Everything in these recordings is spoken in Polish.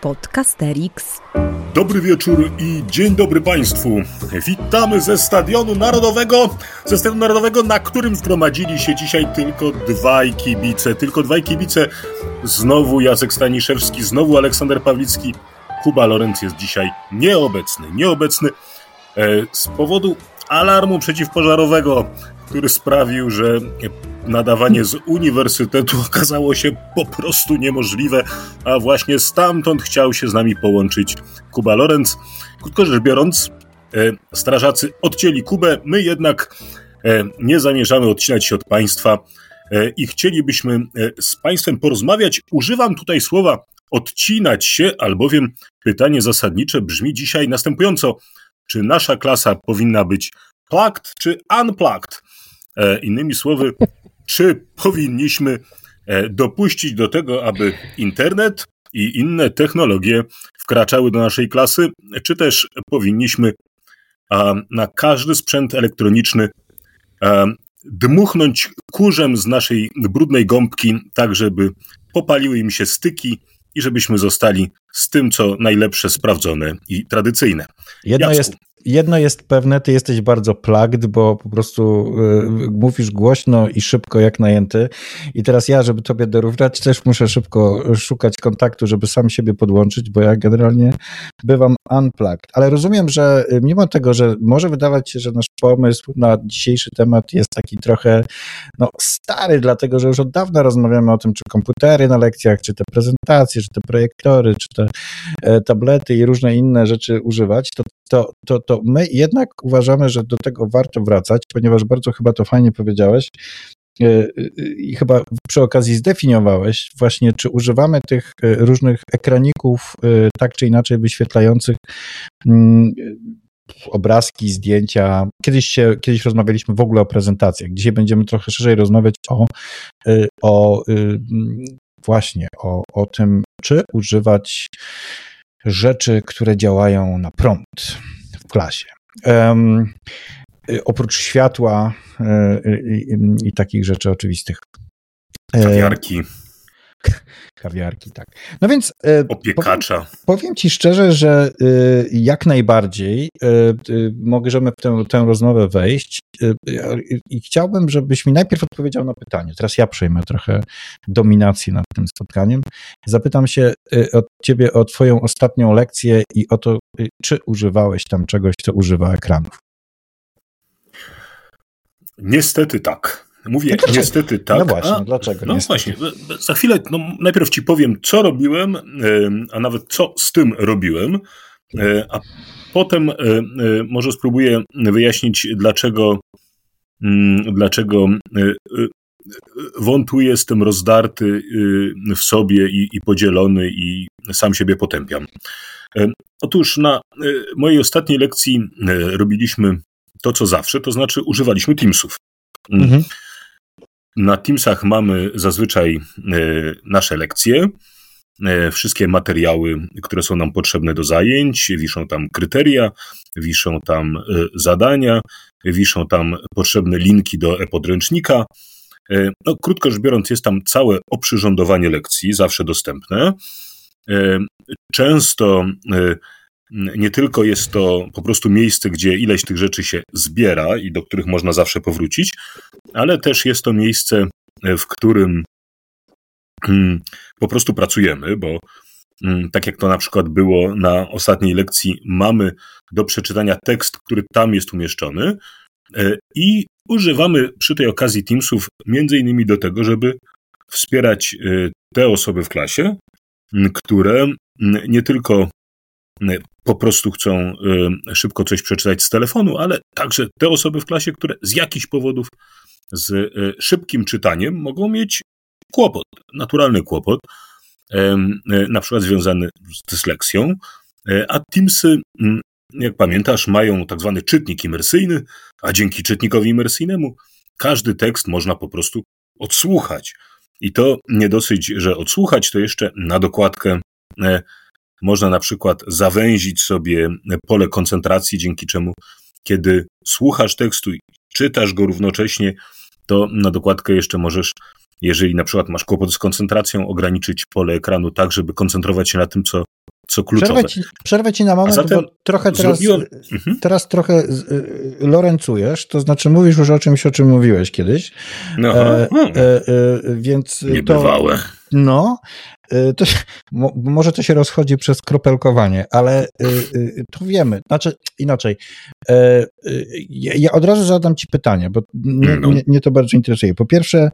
Podcasterix. Dobry wieczór i dzień dobry Państwu. Witamy ze Stadionu Narodowego, ze Stadionu Narodowego, na którym zgromadzili się dzisiaj tylko dwaj kibice. Tylko dwaj kibice. Znowu Jacek Staniszewski, znowu Aleksander Pawlicki. Kuba Lorenz jest dzisiaj nieobecny. Nieobecny e, z powodu alarmu przeciwpożarowego, który sprawił, że nadawanie z uniwersytetu okazało się po prostu niemożliwe, a właśnie stamtąd chciał się z nami połączyć Kuba Lorenz. Krótko rzecz biorąc, e, strażacy odcięli Kubę, my jednak e, nie zamierzamy odcinać się od państwa e, i chcielibyśmy z państwem porozmawiać. Używam tutaj słowa odcinać się, albowiem pytanie zasadnicze brzmi dzisiaj następująco. Czy nasza klasa powinna być plugged czy unplugged? Innymi słowy, czy powinniśmy e, dopuścić do tego, aby internet i inne technologie wkraczały do naszej klasy, czy też powinniśmy na każdy sprzęt elektroniczny dmuchnąć kurzem z naszej brudnej gąbki, tak żeby popaliły im się styki i żebyśmy zostali z tym, co najlepsze, sprawdzone i tradycyjne. Jedno jest, jedno jest pewne, ty jesteś bardzo plugged, bo po prostu y, mówisz głośno i szybko jak najęty. I teraz ja, żeby tobie dorównać, też muszę szybko szukać kontaktu, żeby sam siebie podłączyć, bo ja generalnie bywam unplugged. Ale rozumiem, że y, mimo tego, że może wydawać się, że nasz pomysł na dzisiejszy temat jest taki trochę no, stary, dlatego że już od dawna rozmawiamy o tym, czy komputery na lekcjach, czy te prezentacje, czy te projektory, czy te e, tablety i różne inne rzeczy używać, to, to, to, to my jednak uważamy, że do tego warto wracać, ponieważ bardzo chyba to fajnie powiedziałeś, e, e, i chyba przy okazji zdefiniowałeś właśnie, czy używamy tych różnych ekraników tak czy inaczej wyświetlających mm, obrazki, zdjęcia. Kiedyś, się, kiedyś rozmawialiśmy w ogóle o prezentacjach. Dzisiaj będziemy trochę szerzej rozmawiać o, o właśnie, o, o tym, czy używać rzeczy, które działają na prąd w klasie. Um, oprócz światła y, y, i takich rzeczy oczywistych. Kawiarki. Kawiarki, tak. No więc. E, Opiekacza. Powiem, powiem, ci szczerze, że e, jak najbardziej e, możemy w tę, tę rozmowę wejść i chciałbym, żebyś mi najpierw odpowiedział na pytanie. Teraz ja przejmę trochę dominacji nad tym spotkaniem. Zapytam się od ciebie o twoją ostatnią lekcję i o to, czy używałeś tam czegoś, co używa ekranów. Niestety tak. Mówię no niestety tak. No właśnie, a, dlaczego? No niestety? właśnie, za chwilę, no najpierw ci powiem, co robiłem, a nawet co z tym robiłem, e, a potem e, e, może spróbuję wyjaśnić, dlaczego, mm, dlaczego wątłuję, jestem rozdarty w sobie i, i podzielony i sam siebie potępiam. Otóż na mojej ostatniej lekcji robiliśmy to, co zawsze, to znaczy używaliśmy Teamsów. Mhm. Na Teamsach mamy zazwyczaj e, nasze lekcje, e, wszystkie materiały, które są nam potrzebne do zajęć, wiszą tam kryteria, wiszą tam e, zadania, wiszą tam potrzebne linki do e-podręcznika. No, krótko rzecz biorąc, jest tam całe oprzyrządowanie lekcji, zawsze dostępne. Często nie tylko jest to po prostu miejsce, gdzie ileś tych rzeczy się zbiera i do których można zawsze powrócić, ale też jest to miejsce, w którym mm, po prostu pracujemy, bo mm, tak jak to na przykład było na ostatniej lekcji, mamy do przeczytania tekst, który tam jest umieszczony e, i używamy przy tej okazji Teamsów między innymi do tego, żeby wspierać e, te osoby w klasie, które nie tylko po prostu chcą y, szybko coś przeczytać z telefonu, ale także te osoby w klasie, które z jakichś powodów z y, szybkim czytaniem mogą mieć kłopot, naturalny kłopot, y, na przykład związany z dysleksją, a Teamsy, mm, jak pamiętasz, mają tak zwany czytnik imersyjny, a dzięki czytnikowi imersyjnemu każdy tekst można po prostu odsłuchać. I to nie dosyć, że odsłuchać, to jeszcze na dokładkę można na przykład zawęzić sobie pole koncentracji, dzięki czemu, kiedy słuchasz tekstu i czytasz go równocześnie, to na dokładkę jeszcze możesz, jeżeli na przykład masz kłopot z koncentracją, ograniczyć pole ekranu tak, żeby koncentrować się na tym, co co kluczowe. Przerwę ci, przerwę ci na moment, bo trochę teraz, zrobiłem... Mhm. teraz trochę lorencujesz, to znaczy mówisz już o czymś, o czym mówiłeś kiedyś. No, e, e, e, więc Niebywałe. To, no, Y, to, może to się rozchodzi przez kropelkowanie, ale y, y, to wiemy. Znaczy, inaczej. E, ja od razu zadam Ci pytanie, bo mnie, no. mnie, mnie to bardzo interesuje. Po pierwsze,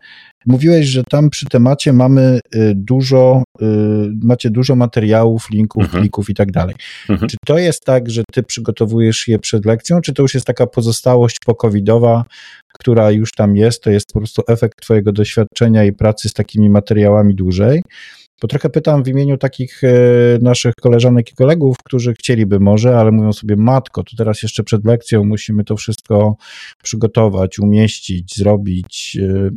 mówiłeś, że tam przy temacie mamy dużo, macie dużo materiałów, linków, mhm. plików i tak dalej. Mhm. Czy to jest tak, że Ty przygotowujesz je przed lekcją, czy to już jest taka pozostałość pokowidowa, która już tam jest, to jest po prostu efekt Twojego doświadczenia i pracy z takimi materiałami dłużej? Bo trochę pytam w imieniu takich e, naszych koleżanek i kolegów, którzy chcieliby może, ale mówią sobie, matko, to teraz jeszcze przed lekcją musimy to wszystko przygotować, umieścić, zrobić. E,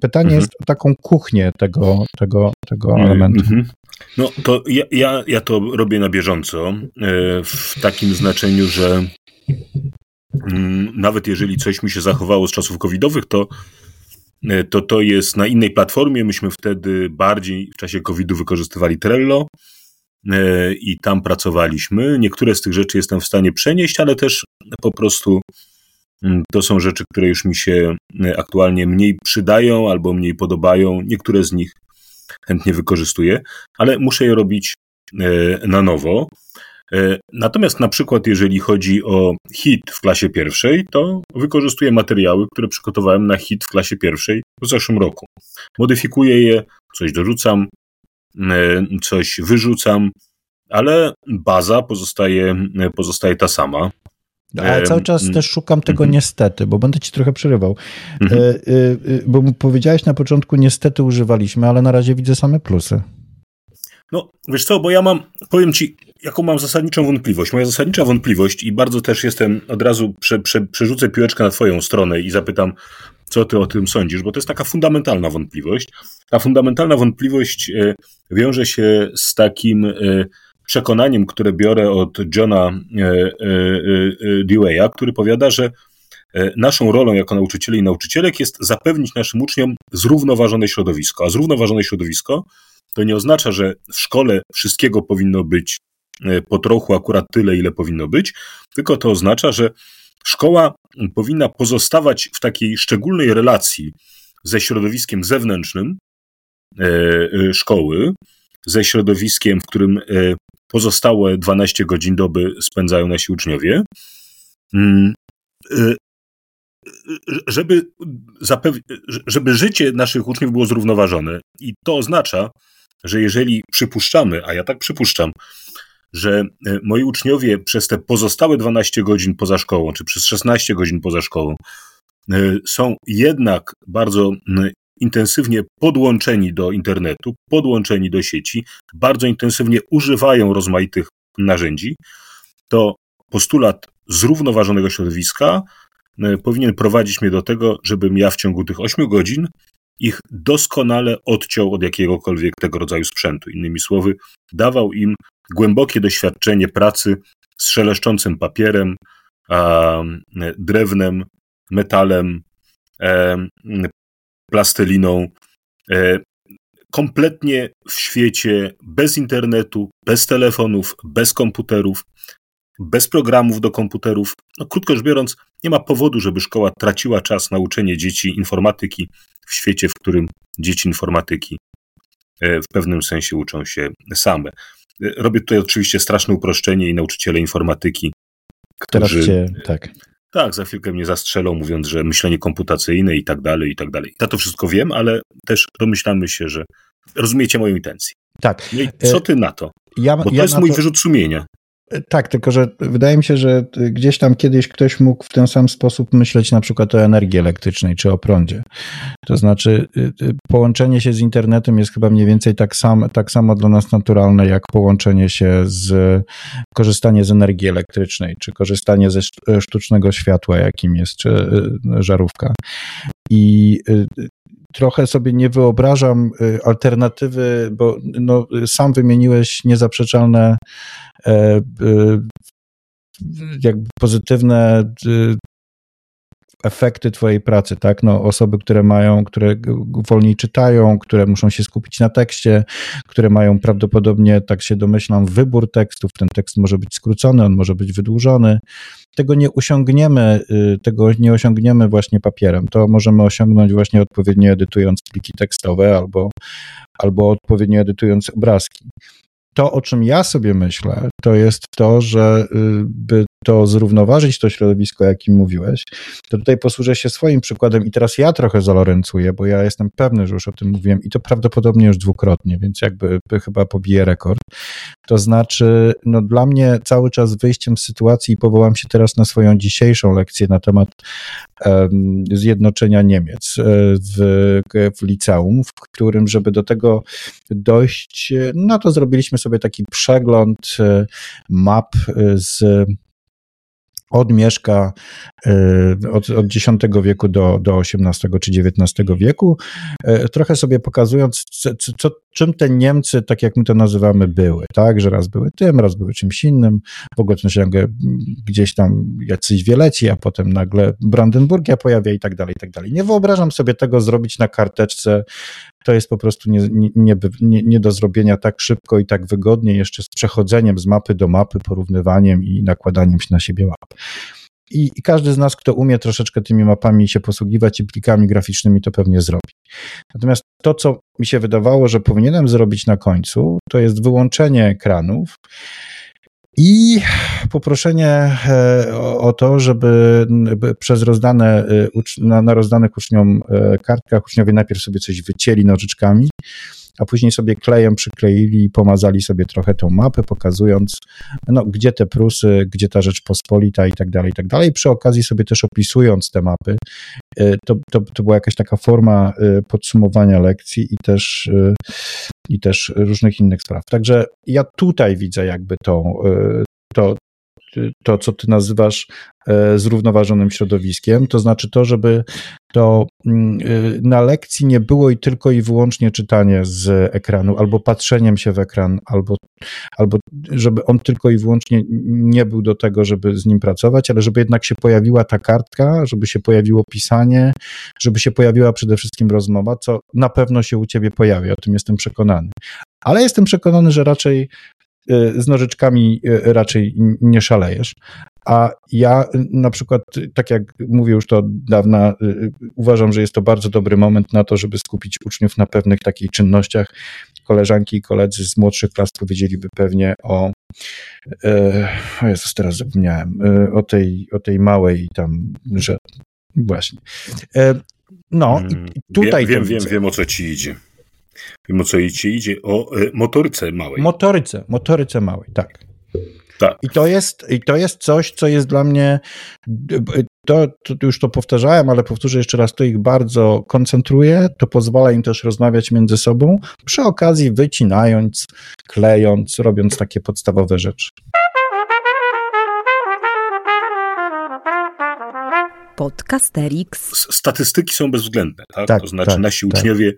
pytanie mhm. jest o taką kuchnię tego, tego, tego mhm. elementu. Mhm. No to ja, ja, ja to robię na bieżąco, e, w takim znaczeniu, że mm, nawet jeżeli coś mi się zachowało z czasów covidowych, to to to jest na innej platformie. Myśmy wtedy bardziej w czasie COVID-u wykorzystywali Trello e, i tam pracowaliśmy. Niektóre z tych rzeczy jestem w stanie przenieść, ale też po prostu mm, to są rzeczy, które już mi się e, aktualnie mniej przydają albo mniej podobają. Niektóre z nich chętnie wykorzystuję, ale muszę je robić na nowo. E, natomiast na przykład jeżeli chodzi o hit w klasie pierwszej, to wykorzystuję materiały, które przygotowałem na hit w klasie pierwszej w zeszłym roku. Modyfikuję je, coś dorzucam, e, coś wyrzucam, ale baza pozostaje, pozostaje ta sama. Ale cały czas też szukam tego mhm. niestety, bo będę ci trochę przerywał. Mhm. E, bo powiedziałeś na początku, niestety używaliśmy, ale na razie widzę same plusy. No, wiesz co, bo ja mam, powiem ci, jaką mam zasadniczą wątpliwość. Moja zasadnicza wątpliwość i bardzo też jestem, od razu prze, prze, przerzucę piłeczkę na twoją stronę i zapytam, co ty o tym sądzisz, bo to jest taka fundamentalna wątpliwość. Ta fundamentalna wątpliwość e, wiąże się z takim e, przekonaniem, które biorę od Johna e, Dewey'a, który powiada, że naszą rolą jako nauczycieli i nauczycielek jest zapewnić naszym uczniom zrównoważone środowisko. A zrównoważone środowisko to nie oznacza, że w szkole wszystkiego powinno być po trochu akurat tyle, ile powinno być, tylko to oznacza, że szkoła powinna pozostawać w takiej szczególnej relacji ze środowiskiem zewnętrznym e, e, szkoły, ze środowiskiem, w którym pozostałe 12 godzin doby spędzają nasi uczniowie, mm, żeby, żeby życie naszych uczniów było zrównoważone. I to oznacza, że jeżeli przypuszczamy, a ja tak przypuszczam, że e, moi uczniowie przez te pozostałe 12 godzin poza szkołą, czy przez 16 godzin poza szkołą, e, są jednak bardzo intensywnie podłączeni do internetu, podłączeni do sieci, bardzo intensywnie używają rozmaitych narzędzi, to postulat zrównoważonego środowiska e, powinien prowadzić mnie do tego, żebym ja w ciągu tych 8 godzin ich doskonale odciął od jakiegokolwiek tego rodzaju sprzętu. Innymi słowy, dawał im głębokie doświadczenie pracy z szeleszczącym papierem, drewnem, metalem, e, plasteliną, e, kompletnie w świecie bez internetu, bez telefonów, bez komputerów, bez programów do komputerów. No, krótko rzecz biorąc, nie ma powodu, żeby szkoła traciła czas na uczenie dzieci informatyki w świecie, w którym dzieci informatyki e, w pewnym sensie uczą się same. E, robię tutaj oczywiście straszne uproszczenie i nauczyciele informatyki, którzy... Cię, tak. Tak, za chwilkę mnie zastrzelą, mówiąc, że myślenie komputacyjne i tak dalej, i tak dalej. Ja to wszystko wiem, ale też domyślamy się, że rozumiecie moją intencję. Tak. No i co ty na to? Ja, Bo to ja jest mój to... wyrzut sumienia. Tak, tylko że wydaje mi się, że gdzieś tam kiedyś ktoś mógł w ten sam sposób myśleć na przykład o energii elektrycznej czy o prądzie. To znaczy, y, y, połączenie się z internetem jest chyba mniej więcej tak, sam, tak samo dla nas naturalne, jak połączenie się z korzystanie z energii elektrycznej, czy korzystanie ze sztucznego światła, jakim jest y, żarówka. I trochę sobie nie wyobrażam alternatywy, bo no, sam wymieniłeś niezaprzeczalne E, jakby pozytywne efekty twojej pracy, tak? No, osoby, które mają, które wolniej czytają, które muszą się skupić na tekście, które mają prawdopodobnie, tak się domyślam, wybór tekstów. Ten tekst może być skrócony, on może być wydłużony. Tego nie osiągniemy, y, tego nie osiągniemy właśnie papierem. To możemy osiągnąć właśnie odpowiednio edytując pliki tekstowe albo, albo odpowiednio edytując obrazki to, o czym ja sobie myślę, to jest to, że y, by to zrównoważyć to środowisko, o jakim mówiłeś, to tutaj posłużę się swoim przykładem i teraz ja trochę zalorencuję, bo ja jestem pewny, że już o tym mówiłem i to prawdopodobnie już dwukrotnie, więc jakby chyba pobiję rekord. To znaczy, no dla mnie cały czas wyjściem z sytuacji i powołam się teraz na swoją dzisiejszą lekcję na temat um, zjednoczenia Niemiec e, w, w liceum, w którym, żeby do tego dojść, no to zrobiliśmy sobie taki przegląd e, map e, z od mieszka e, od, od X wieku do, do XVIII czy XIX wieku, e, trochę sobie pokazując, co, co, czym te Niemcy, tak jak my to nazywamy, były, tak, że raz były tym, raz były czymś innym, w ogóle nagle gdzieś tam jacyś wieleci, a potem nagle Brandenburgia pojawia i tak dalej, i tak dalej. Nie wyobrażam sobie tego zrobić na karteczce to jest po prostu nie, nie, nie, nie, do zrobienia tak szybko i tak wygodnie, jeszcze z przechodzeniem z mapy do mapy, porównywaniem i nakładaniem się na siebie map. I, I, każdy z nas, kto umie troszeczkę tymi mapami się posługiwać i plikami graficznymi, to pewnie zrobi. Natomiast to, co mi się wydawało, że powinienem zrobić na końcu, to jest wyłączenie ekranów i poproszenie e, o to, żeby przez rozdane, e, na, rozdanych uczniom e, kartkach uczniowie najpierw sobie coś wycięli nożyczkami, a później sobie klejem przykleili i pomazali sobie trochę tą mapę, pokazując, no, gdzie te Prusy, gdzie ta Rzeczpospolita i tak dalej, i tak dalej. Przy okazji sobie też opisując te mapy, to, to, to była jakaś taka forma podsumowania lekcji i też, i też różnych innych spraw. Także ja tutaj widzę jakby tą, to, to, co ty nazywasz e, zrównoważonym środowiskiem, to znaczy to, żeby to mm, e, na lekcji nie było i tylko i wyłącznie czytanie z ekranu, albo patrzeniem się w ekran, albo, albo żeby on tylko i wyłącznie nie był do tego, żeby z nim pracować, ale żeby jednak się pojawiła ta kartka, żeby się pojawiło pisanie, żeby się pojawiła przede wszystkim rozmowa, co na pewno się u ciebie pojawi, o tym jestem przekonany. Ale jestem przekonany, że raczej z nożyczkami y, raczej nie szalejesz. A ja na przykład, tak jak mówię już to od dawna, uważam, że jest to bardzo dobry moment na to, żeby skupić uczniów na pewnych takich czynnościach. Koleżanki i koledzy z młodszych klas powiedzieliby pewnie o, o Jezus, teraz zapomniałem, o tej, o tej małej tam, że właśnie. No, i mm, tutaj. Wiem, wiem, wiem, wiem, o co ci idzie. Wiem o co ci idzie, o e, motoryce małej. Motoryce, motoryce małej, tak. Tak. I to, jest, I to jest coś, co jest dla mnie, to, to, już to powtarzałem, ale powtórzę jeszcze raz, to ich bardzo koncentruje, to pozwala im też rozmawiać między sobą, przy okazji wycinając, klejąc, robiąc takie podstawowe rzeczy. Podcasterix. Statystyki są bezwzględne, tak? tak to znaczy tak, nasi tak. uczniowie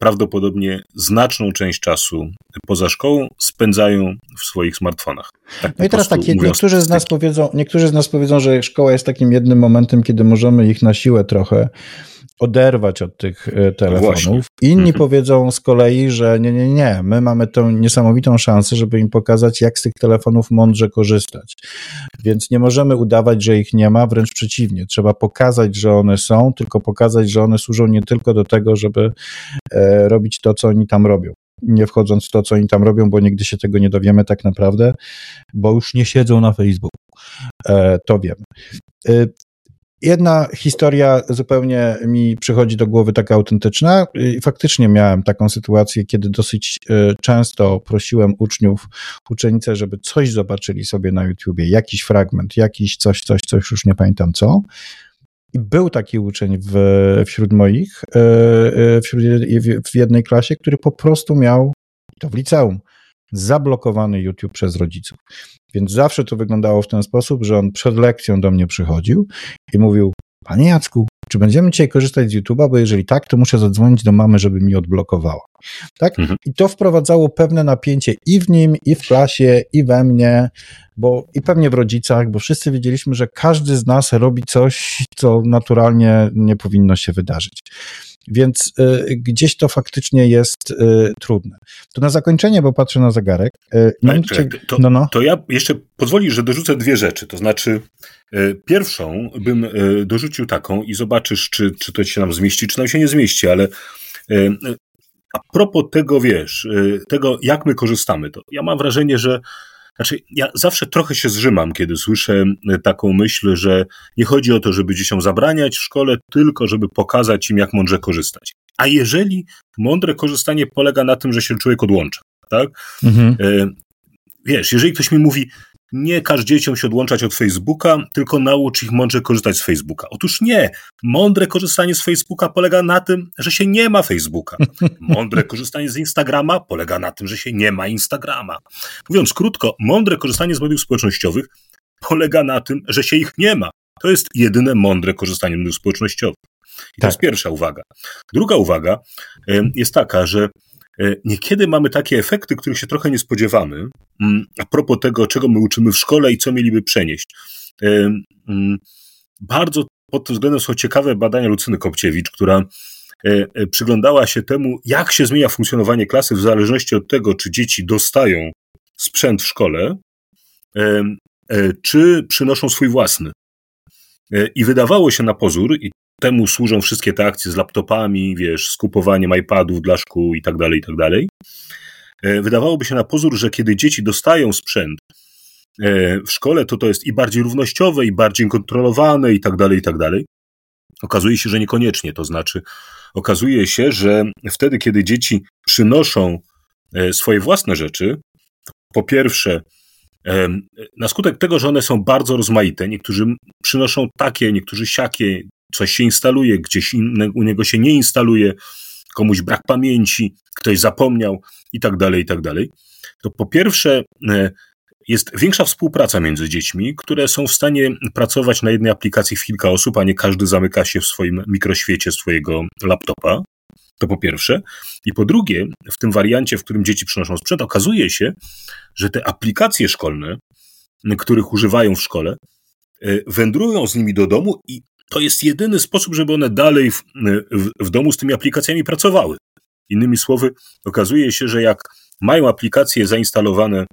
prawdopodobnie znaczną część czasu poza szkołą spędzają w swoich smartfonach. Tak no i teraz tak, niektórzy z, nas powiedzą, niektórzy z nas powiedzą, że szkoła jest takim jednym momentem, kiedy możemy ich na siłę trochę oderwać od tych e, telefonów. Właśnie. Inni mhm. powiedzą z kolei, że nie, nie, nie, my mamy tą niesamowitą szansę, żeby im pokazać, jak z tych telefonów mądrze korzystać. Więc nie możemy udawać, że ich nie ma, wręcz przeciwnie. Trzeba pokazać, że one są, tylko pokazać, że one służą nie tylko do tego, żeby e, robić to, co oni tam robią nie wchodząc w to, co oni tam robią, bo nigdy się tego nie dowiemy tak naprawdę, bo już nie siedzą na Facebooku. E, to wiemy. Jedna historia zupełnie mi przychodzi do głowy taka autentyczna. Faktycznie miałem taką sytuację, kiedy dosyć e, często prosiłem uczniów, uczennice, żeby coś zobaczyli sobie na YouTubie, jakiś fragment, jakiś coś, coś, coś, już nie pamiętam co. I był taki uczeń w, wśród moich, e, wśród, w jednej klasie, który po prostu miał, to w liceum, zablokowany YouTube przez rodziców. Więc zawsze to wyglądało w ten sposób, że on przed lekcją do mnie przychodził i mówił: Panie Jacku, Czy będziemy dzisiaj korzystać z YouTube'a, bo jeżeli tak, to muszę zadzwonić do mamy, żeby mi odblokowała. Tak? Mhm. I to wprowadzało pewne napięcie i w nim, i w klasie, i we mnie, bo i pewnie w rodzicach, bo wszyscy wiedzieliśmy, że każdy z nas robi coś, co naturalnie nie powinno się wydarzyć. Więc y, gdzieś to faktycznie jest y, trudne. To na zakończenie, bo patrzę na zegarek. Y, Czekaj, to, no, no. to ja jeszcze pozwolisz, że dorzucę dwie rzeczy. To znaczy, y, pierwszą bym y, dorzucił taką i zobaczysz, czy, czy to się nam zmieści, czy nam się nie zmieści, ale y, a propos tego, wiesz, tego, jak my korzystamy, to ja mam wrażenie, że znaczy, ja zawsze trochę się zrzymam, kiedy słyszę e, taką myśl, że nie chodzi o to, żeby dzieciom zabraniać w szkole, tylko żeby pokazać im, jak mądrze korzystać. A jeżeli mądre korzystanie polega na tym, że się człowiek odłącza, tak? Mhm. E, wiesz, jeżeli ktoś mi mówi, nie każ dzieciom się odłączać od Facebooka, tylko naucz ich mądrze korzystać z Facebooka. Otóż nie. Mądre korzystanie z Facebooka polega na tym, że się nie ma Facebooka. Mądre korzystanie z Instagrama polega na tym, że się nie ma Instagrama. Mówiąc krótko, mądre korzystanie z mediów społecznościowych polega na tym, że się ich nie ma. To jest jedyne mądre korzystanie z mediów społecznościowych. I tak. to jest pierwsza uwaga. Druga uwaga jest taka, że niekiedy mamy takie efekty, których się trochę nie spodziewamy, mm, a propos tego, czego my uczymy w szkole i co mieliby przenieść. E, mm, bardzo pod tym względem są ciekawe badania Lucyny Kopciewicz, która e, przyglądała się temu, jak się zmienia funkcjonowanie klasy w zależności od tego, czy dzieci dostają sprzęt w szkole, czy przynoszą swój własny. I wydawało się na pozór, i temu służą wszystkie te akcje z laptopami, wiesz, z kupowaniem iPadów dla szkół i tak dalej, i tak dalej. E, wydawałoby się na pozór, że kiedy dzieci dostają sprzęt e, w szkole, to to jest i bardziej równościowe, i bardziej kontrolowane, i tak dalej, i tak dalej. Okazuje się, że niekoniecznie. To znaczy, okazuje się, że wtedy, kiedy dzieci przynoszą e, swoje własne rzeczy, po pierwsze, na skutek tego, że one są bardzo rozmaite, niektórzy przynoszą takie, niektórzy siakie, coś się instaluje, gdzieś inne, u niego się nie instaluje, komuś brak pamięci, ktoś zapomniał i tak dalej, i tak dalej, to po pierwsze e, jest większa współpraca między dziećmi, które są w stanie pracować na jednej aplikacji w kilka osób, a nie każdy zamyka się w swoim mikroświecie swojego laptopa. To po pierwsze. I po drugie, w tym wariancie, w którym dzieci przynoszą sprzęt, okazuje się, że te aplikacje szkolne, których używają w szkole, e, wędrują z nimi do domu i to jest jedyny sposób, żeby one dalej w, w, w domu z tymi aplikacjami pracowały. Innymi słowy, okazuje się, że jak mają aplikacje zainstalowane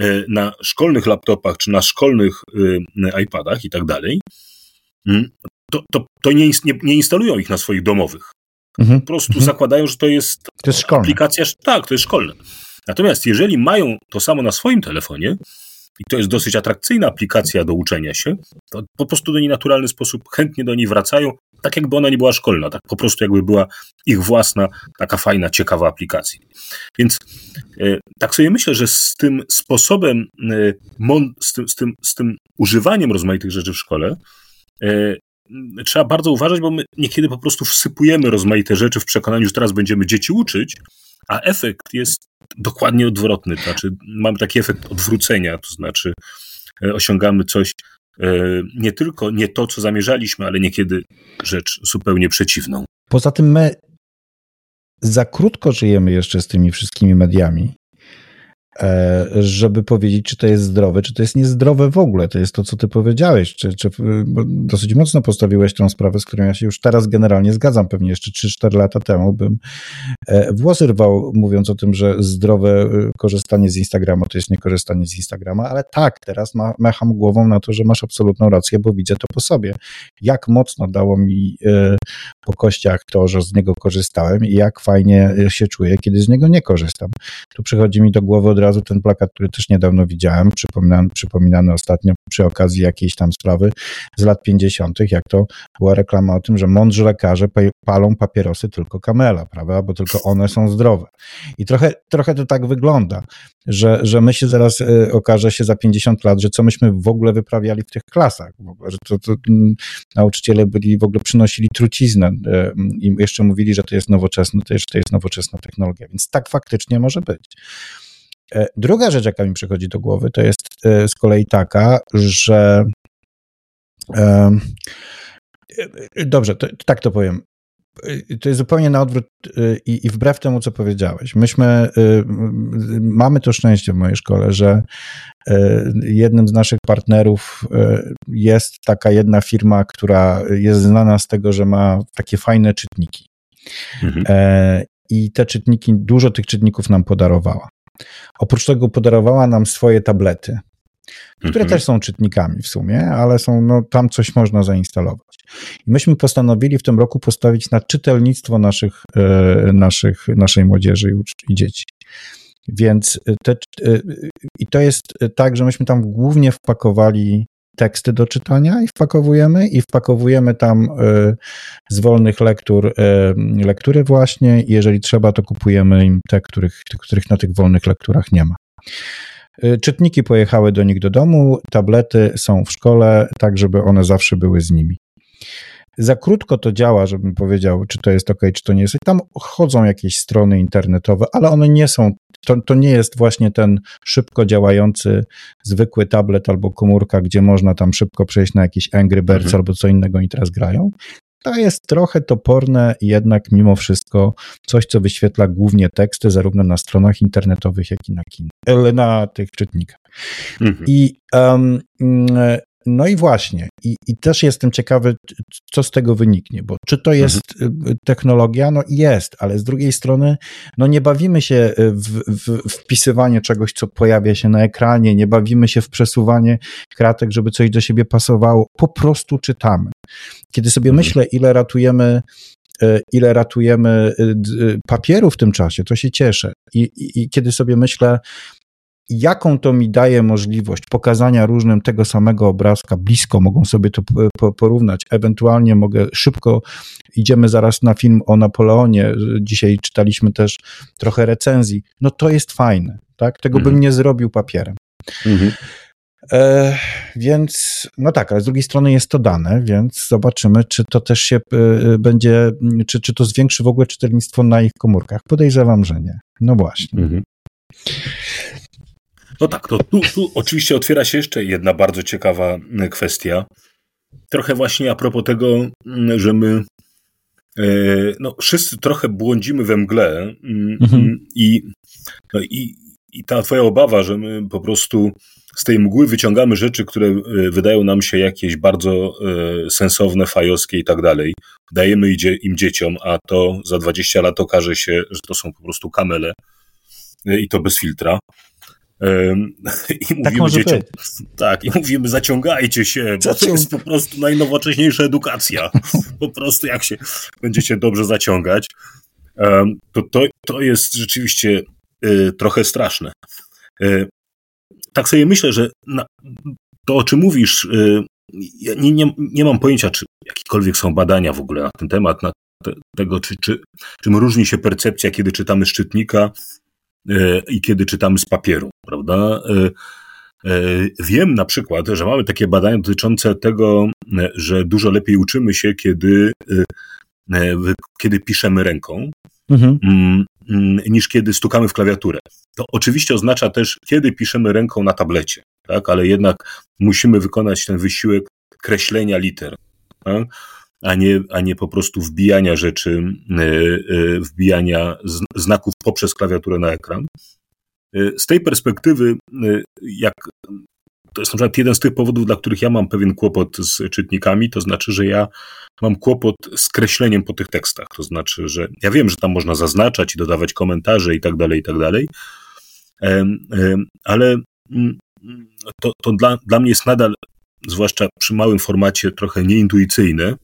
e, na szkolnych laptopach czy na szkolnych e, iPadach i tak dalej, mm, to, to, to nie, nie, nie instalują ich na swoich domowych. Mhm. Po prostu mhm. zakładają, że to jest, to jest aplikacja. Tak, to jest szkolne. Natomiast jeżeli mają to samo na swoim telefonie, i to jest dosyć atrakcyjna aplikacja do uczenia się, to po prostu do niej naturalny sposób chętnie do niej wracają, tak jakby ona nie była szkolna, tak po prostu jakby była ich własna, taka fajna, ciekawa aplikacja. Więc e, tak sobie myślę, że z tym sposobem, e, z tym, z tym, z tym używaniem rozmaitych rzeczy w szkole, e, trzeba bardzo uważać, bo my niekiedy po prostu wsypujemy rozmaite rzeczy w przekonaniu, że teraz będziemy dzieci uczyć, a efekt jest dokładnie odwrotny. Znaczy, mamy taki efekt odwrócenia, to znaczy e, osiągamy coś e, nie tylko nie to, co zamierzaliśmy, ale niekiedy rzecz zupełnie przeciwną. Poza tym my za krótko żyjemy jeszcze z tymi wszystkimi mediami, żeby powiedzieć, czy to jest zdrowe, czy to jest niezdrowe w ogóle. To jest to, co ty powiedziałeś, czy, czy dosyć mocno postawiłeś tą sprawę, z którą ja się już teraz generalnie zgadzam. Pewnie jeszcze 3-4 lata temu bym e, włosy rwał, mówiąc o tym, że zdrowe e, korzystanie z Instagrama to jest niekorzystanie z Instagrama, ale tak, teraz ma, mecham głową na to, że masz absolutną rację, bo widzę to po sobie. Jak mocno dało mi po kościach to, że z niego korzystałem i jak fajnie się czuję, kiedy z niego nie korzystam. Tu przychodzi mi do głowy od razu ten plakat, który też niedawno widziałem, przypominany, przypominany ostatnio przy okazji jakiejś tam sprawy z lat 50., jak to była reklama o tym, że mądrzy lekarze palą papierosy tylko kamela, prawda, bo tylko one są zdrowe. I trochę, trochę to tak wygląda, że, że my się zaraz y, okaże się za 50 lat, że co myśmy w ogóle wyprawiali w tych klasach, w ogóle, że to, to mm, nauczyciele byli w ogóle przynosili truciznę y, i jeszcze mówili, że to jest nowoczesne, to, jest, to jest nowoczesna technologia, więc tak faktycznie może być. E, druga rzecz, jaka mi przychodzi do głowy, to jest e, z kolei taka, że Dobrze, to, tak to powiem. To jest zupełnie na odwrót i, i wbrew temu, co powiedziałeś. Myśmy, mamy to szczęście w mojej szkole, że jednym z naszych partnerów jest taka jedna firma, która jest znana z tego, że ma takie fajne czytniki. Mhm. I te czytniki, dużo tych czytników nam podarowała. Oprócz tego podarowała nam swoje tablety, które mhm. też są czytnikami w sumie, ale są, no, tam coś można zainstalować. I myśmy postanowili w tym roku postawić na czytelnictwo naszych, e, naszych, naszej młodzieży i, i dzieci. Więc te, e, i to jest tak, że myśmy tam głównie wpakowali teksty do czytania i wpakowujemy i wpakowujemy tam e, z wolnych lektur lektury właśnie. Jeżeli trzeba, to kupujemy im te, których, których na tych wolnych lekturach nie ma. Y, czytniki pojechały do nich do domu, tablety są w szkole, tak żeby one zawsze były z nimi. Za krótko to działa, żebym powiedział, czy to jest ok, czy to nie jest. Tam chodzą jakieś strony internetowe, ale one nie są, to, to nie jest właśnie ten szybko działający zwykły tablet albo komórka, gdzie można tam szybko przejść na jakieś Angry Birds mhm. albo co innego oni teraz grają. To jest trochę toporne, jednak mimo wszystko coś, co wyświetla głównie teksty, zarówno na stronach internetowych, jak i na, kin, na tych czytnikach. Mhm. I um, no i właśnie, i, i, też jestem ciekawy, co z tego wyniknie, bo czy to jest mhm. technologia? No jest, ale z drugiej strony, no nie bawimy się w, w, wpisywanie czegoś, co pojawia się na ekranie, nie bawimy się w przesuwanie kratek, żeby coś do siebie pasowało, po prostu czytamy. Kiedy sobie mhm. myślę, ile ratujemy ile ratujemy papieru w tym czasie, to się cieszę. I, i, I, kiedy sobie myślę, jaką to mi daje możliwość pokazania różnym tego samego obrazka blisko, mogą sobie to porównać. Ewentualnie mogę szybko, idziemy zaraz na film o Napoleonie, dzisiaj czytaliśmy też trochę recenzji. No to jest fajne, tak? Tego mhm. bym nie zrobił papierem. Mhm. E, więc, no tak, ale z drugiej strony jest to dane, więc zobaczymy, czy to też się e, będzie, czy, czy to zwiększy w ogóle czytelnictwo na ich komórkach. Podejrzewam, że nie. No właśnie. Mhm. No tak, to tu, tu oczywiście otwiera się jeszcze jedna bardzo ciekawa e, kwestia. Trochę właśnie a propos tego, że my e, no, wszyscy trochę błądzimy we mgle mhm. i, no, i, i ta twoja obawa, że my po prostu z tej mgły wyciągamy rzeczy, które e, wydają nam się jakieś bardzo sensowne, fajowskie i tak dalej. Dajemy im dzieciom, a to za 20 lat okaże się, że to są po prostu kamele i to bez filtra. I tak mówimy dzieciom, być. tak, i mówimy, zaciągajcie się, bo to jest po prostu najnowocześniejsza edukacja. Po prostu jak się będziecie dobrze zaciągać, to, to, to jest rzeczywiście y, trochę straszne. Y, tak sobie myślę, że to, o czym mówisz, y, ja nie, nie, nie mam pojęcia, czy jakiekolwiek są badania w ogóle na ten temat, na te, tego, czy, czy, czym różni się percepcja, kiedy czytamy szczytnika, i kiedy czytamy z papieru, prawda? E, e, wiem na przykład, że mamy takie badania dotyczące tego, że dużo lepiej uczymy się, kiedy, kiedy piszemy ręką, mhm. Mm, mm, niż kiedy stukamy w klawiaturę. To oczywiście oznacza też, kiedy piszemy ręką na tablecie, tak? ale jednak musimy wykonać ten wysiłek kreślenia liter. Tak? A nie, a nie po prostu wbijania rzeczy, e, e, wbijania znaków poprzez klawiaturę na ekran. E, z tej perspektywy, jak to jest na przykład jeden z tych powodów, dla których ja mam pewien kłopot z czytnikami, to znaczy, że ja mam kłopot z kreśleniem po tych tekstach. To znaczy, że ja wiem, że tam można zaznaczać i dodawać komentarze i tak dalej, i tak dalej, ale mm, to, to dla, dla mnie jest nadal, zwłaszcza przy małym formacie, trochę nieintuicyjne,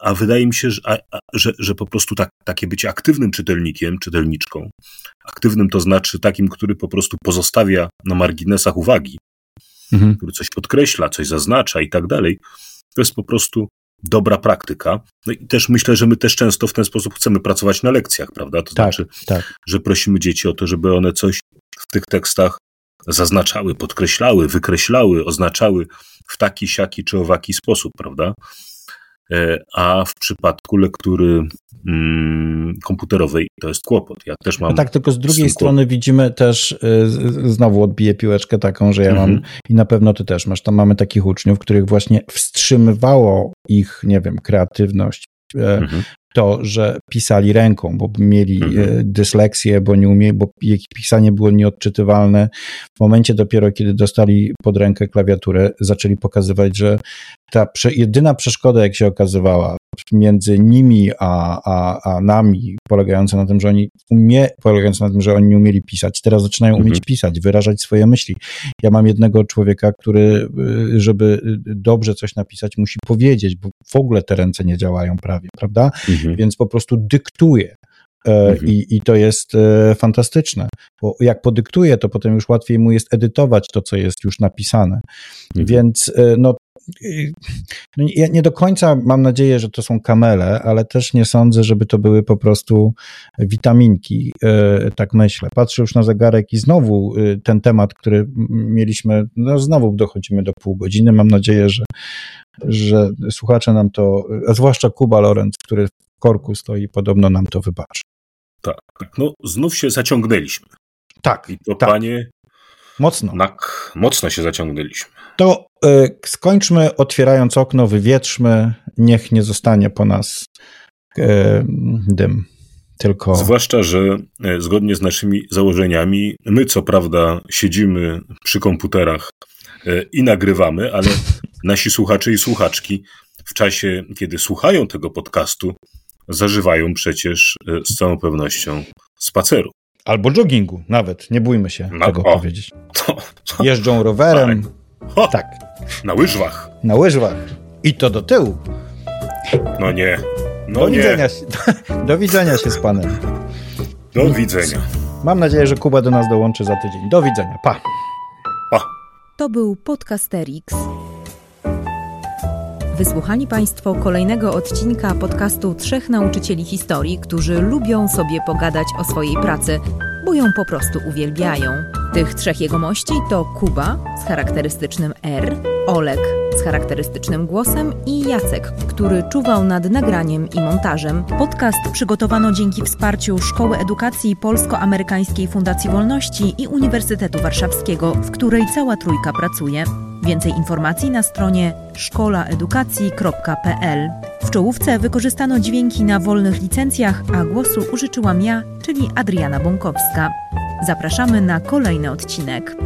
a wydaje mi się, że, że, że po prostu tak, takie bycie aktywnym czytelnikiem, czytelniczką, aktywnym to znaczy takim, który po prostu pozostawia na marginesach uwagi, mhm. który coś podkreśla, coś zaznacza i tak dalej, to jest po prostu dobra praktyka. No i też myślę, że my też często w ten sposób chcemy pracować na lekcjach, prawda? To tak, znaczy, tak. że prosimy dzieci o to, żeby one coś w tych tekstach zaznaczały, podkreślały, wykreślały, oznaczały w taki, siaki czy owaki sposób, prawda? a w przypadku lektury mm, komputerowej to jest kłopot. Ja też mam. No tak, tylko z drugiej strony kłopot. widzimy też, znowu odbiję piłeczkę taką, że ja mam mhm. i na pewno ty też masz, tam mamy takich uczniów, których właśnie wstrzymywało ich, nie wiem, kreatywność, mhm to, że pisali ręką, bo mieli e, mhm. dysleksję, bo, nie umie, bo ich pisanie było nieodczytywalne. W momencie dopiero, kiedy dostali pod rękę klawiaturę, zaczęli pokazywać, że ta jedyna przeszkoda, jak się okazywała, między nimi a, a, a nami, polegająca na tym, że oni umie, polegająca na tym, że oni nie umieli pisać, teraz zaczynają umieć mhm. pisać, wyrażać swoje myśli. Ja mam jednego człowieka, który, y, żeby dobrze coś napisać, musi powiedzieć, bo w ogóle te ręce nie działają prawie, prawda? Mhm. Więc po prostu dyktuje. E, mhm. I, I to jest e, fantastyczne, bo jak podyktuje, to potem już łatwiej mu jest edytować to, co jest już napisane. Mhm. Więc e, no, ja nie do końca mam nadzieję, że to są kamele, ale też nie sądzę, żeby to były po prostu witaminki, tak myślę. Patrzę już na zegarek i znowu ten temat, który mieliśmy, no znowu dochodzimy do pół godziny. Mam nadzieję, że, że słuchacze nam to, a zwłaszcza Kuba Lorenz, który w korku stoi, podobno nam to wybaczy. Tak, tak. No znów się zaciągnęliśmy. Tak. I to tak. panie. Mocno. Tak, mocno się zaciągnęliśmy. To y, skończmy otwierając okno, wywietrzmy, niech nie zostanie po nas y, dym. Tylko... Zwłaszcza, że e, zgodnie z naszymi założeniami, my co prawda siedzimy przy komputerach i nagrywamy, ale nasi słuchacze i słuchaczki w czasie, kiedy słuchają tego podcastu, zażywają przecież e, z całą pewnością spaceru. Albo joggingu, nawet, nie bójmy się no, tego o, powiedzieć. To, to, Jeżdżą rowerem. Tak. tak. Na łyżwach. Na łyżwach. I to do tyłu. No nie. No do, nie. Widzenia się, do widzenia się z panem. Do widzenia. Mam nadzieję, że Kuba do nas dołączy za tydzień. Do widzenia. Pa. Pa. To był Podcasterix. Wysłuchali Państwo kolejnego odcinka podcastu Trzech Nauczycieli Historii, którzy lubią sobie pogadać o swojej pracy, bo ją po prostu uwielbiają. Tych trzech jegomości to Kuba z charakterystycznym R, Olek z charakterystycznym głosem i Jacek, który czuwał nad nagraniem i montażem. Podcast przygotowano dzięki wsparciu Szkoły Edukacji Polsko-Amerykańskiej Fundacji Wolności i Uniwersytetu Warszawskiego, w której cała trójka pracuje. Więcej informacji na stronie szkolaedukacji.pl. W czołówce wykorzystano dźwięki na wolnych licencjach, a głosu użyczyłam ja, czyli Adriana Bąkowska. Zapraszamy na kolejny odcinek.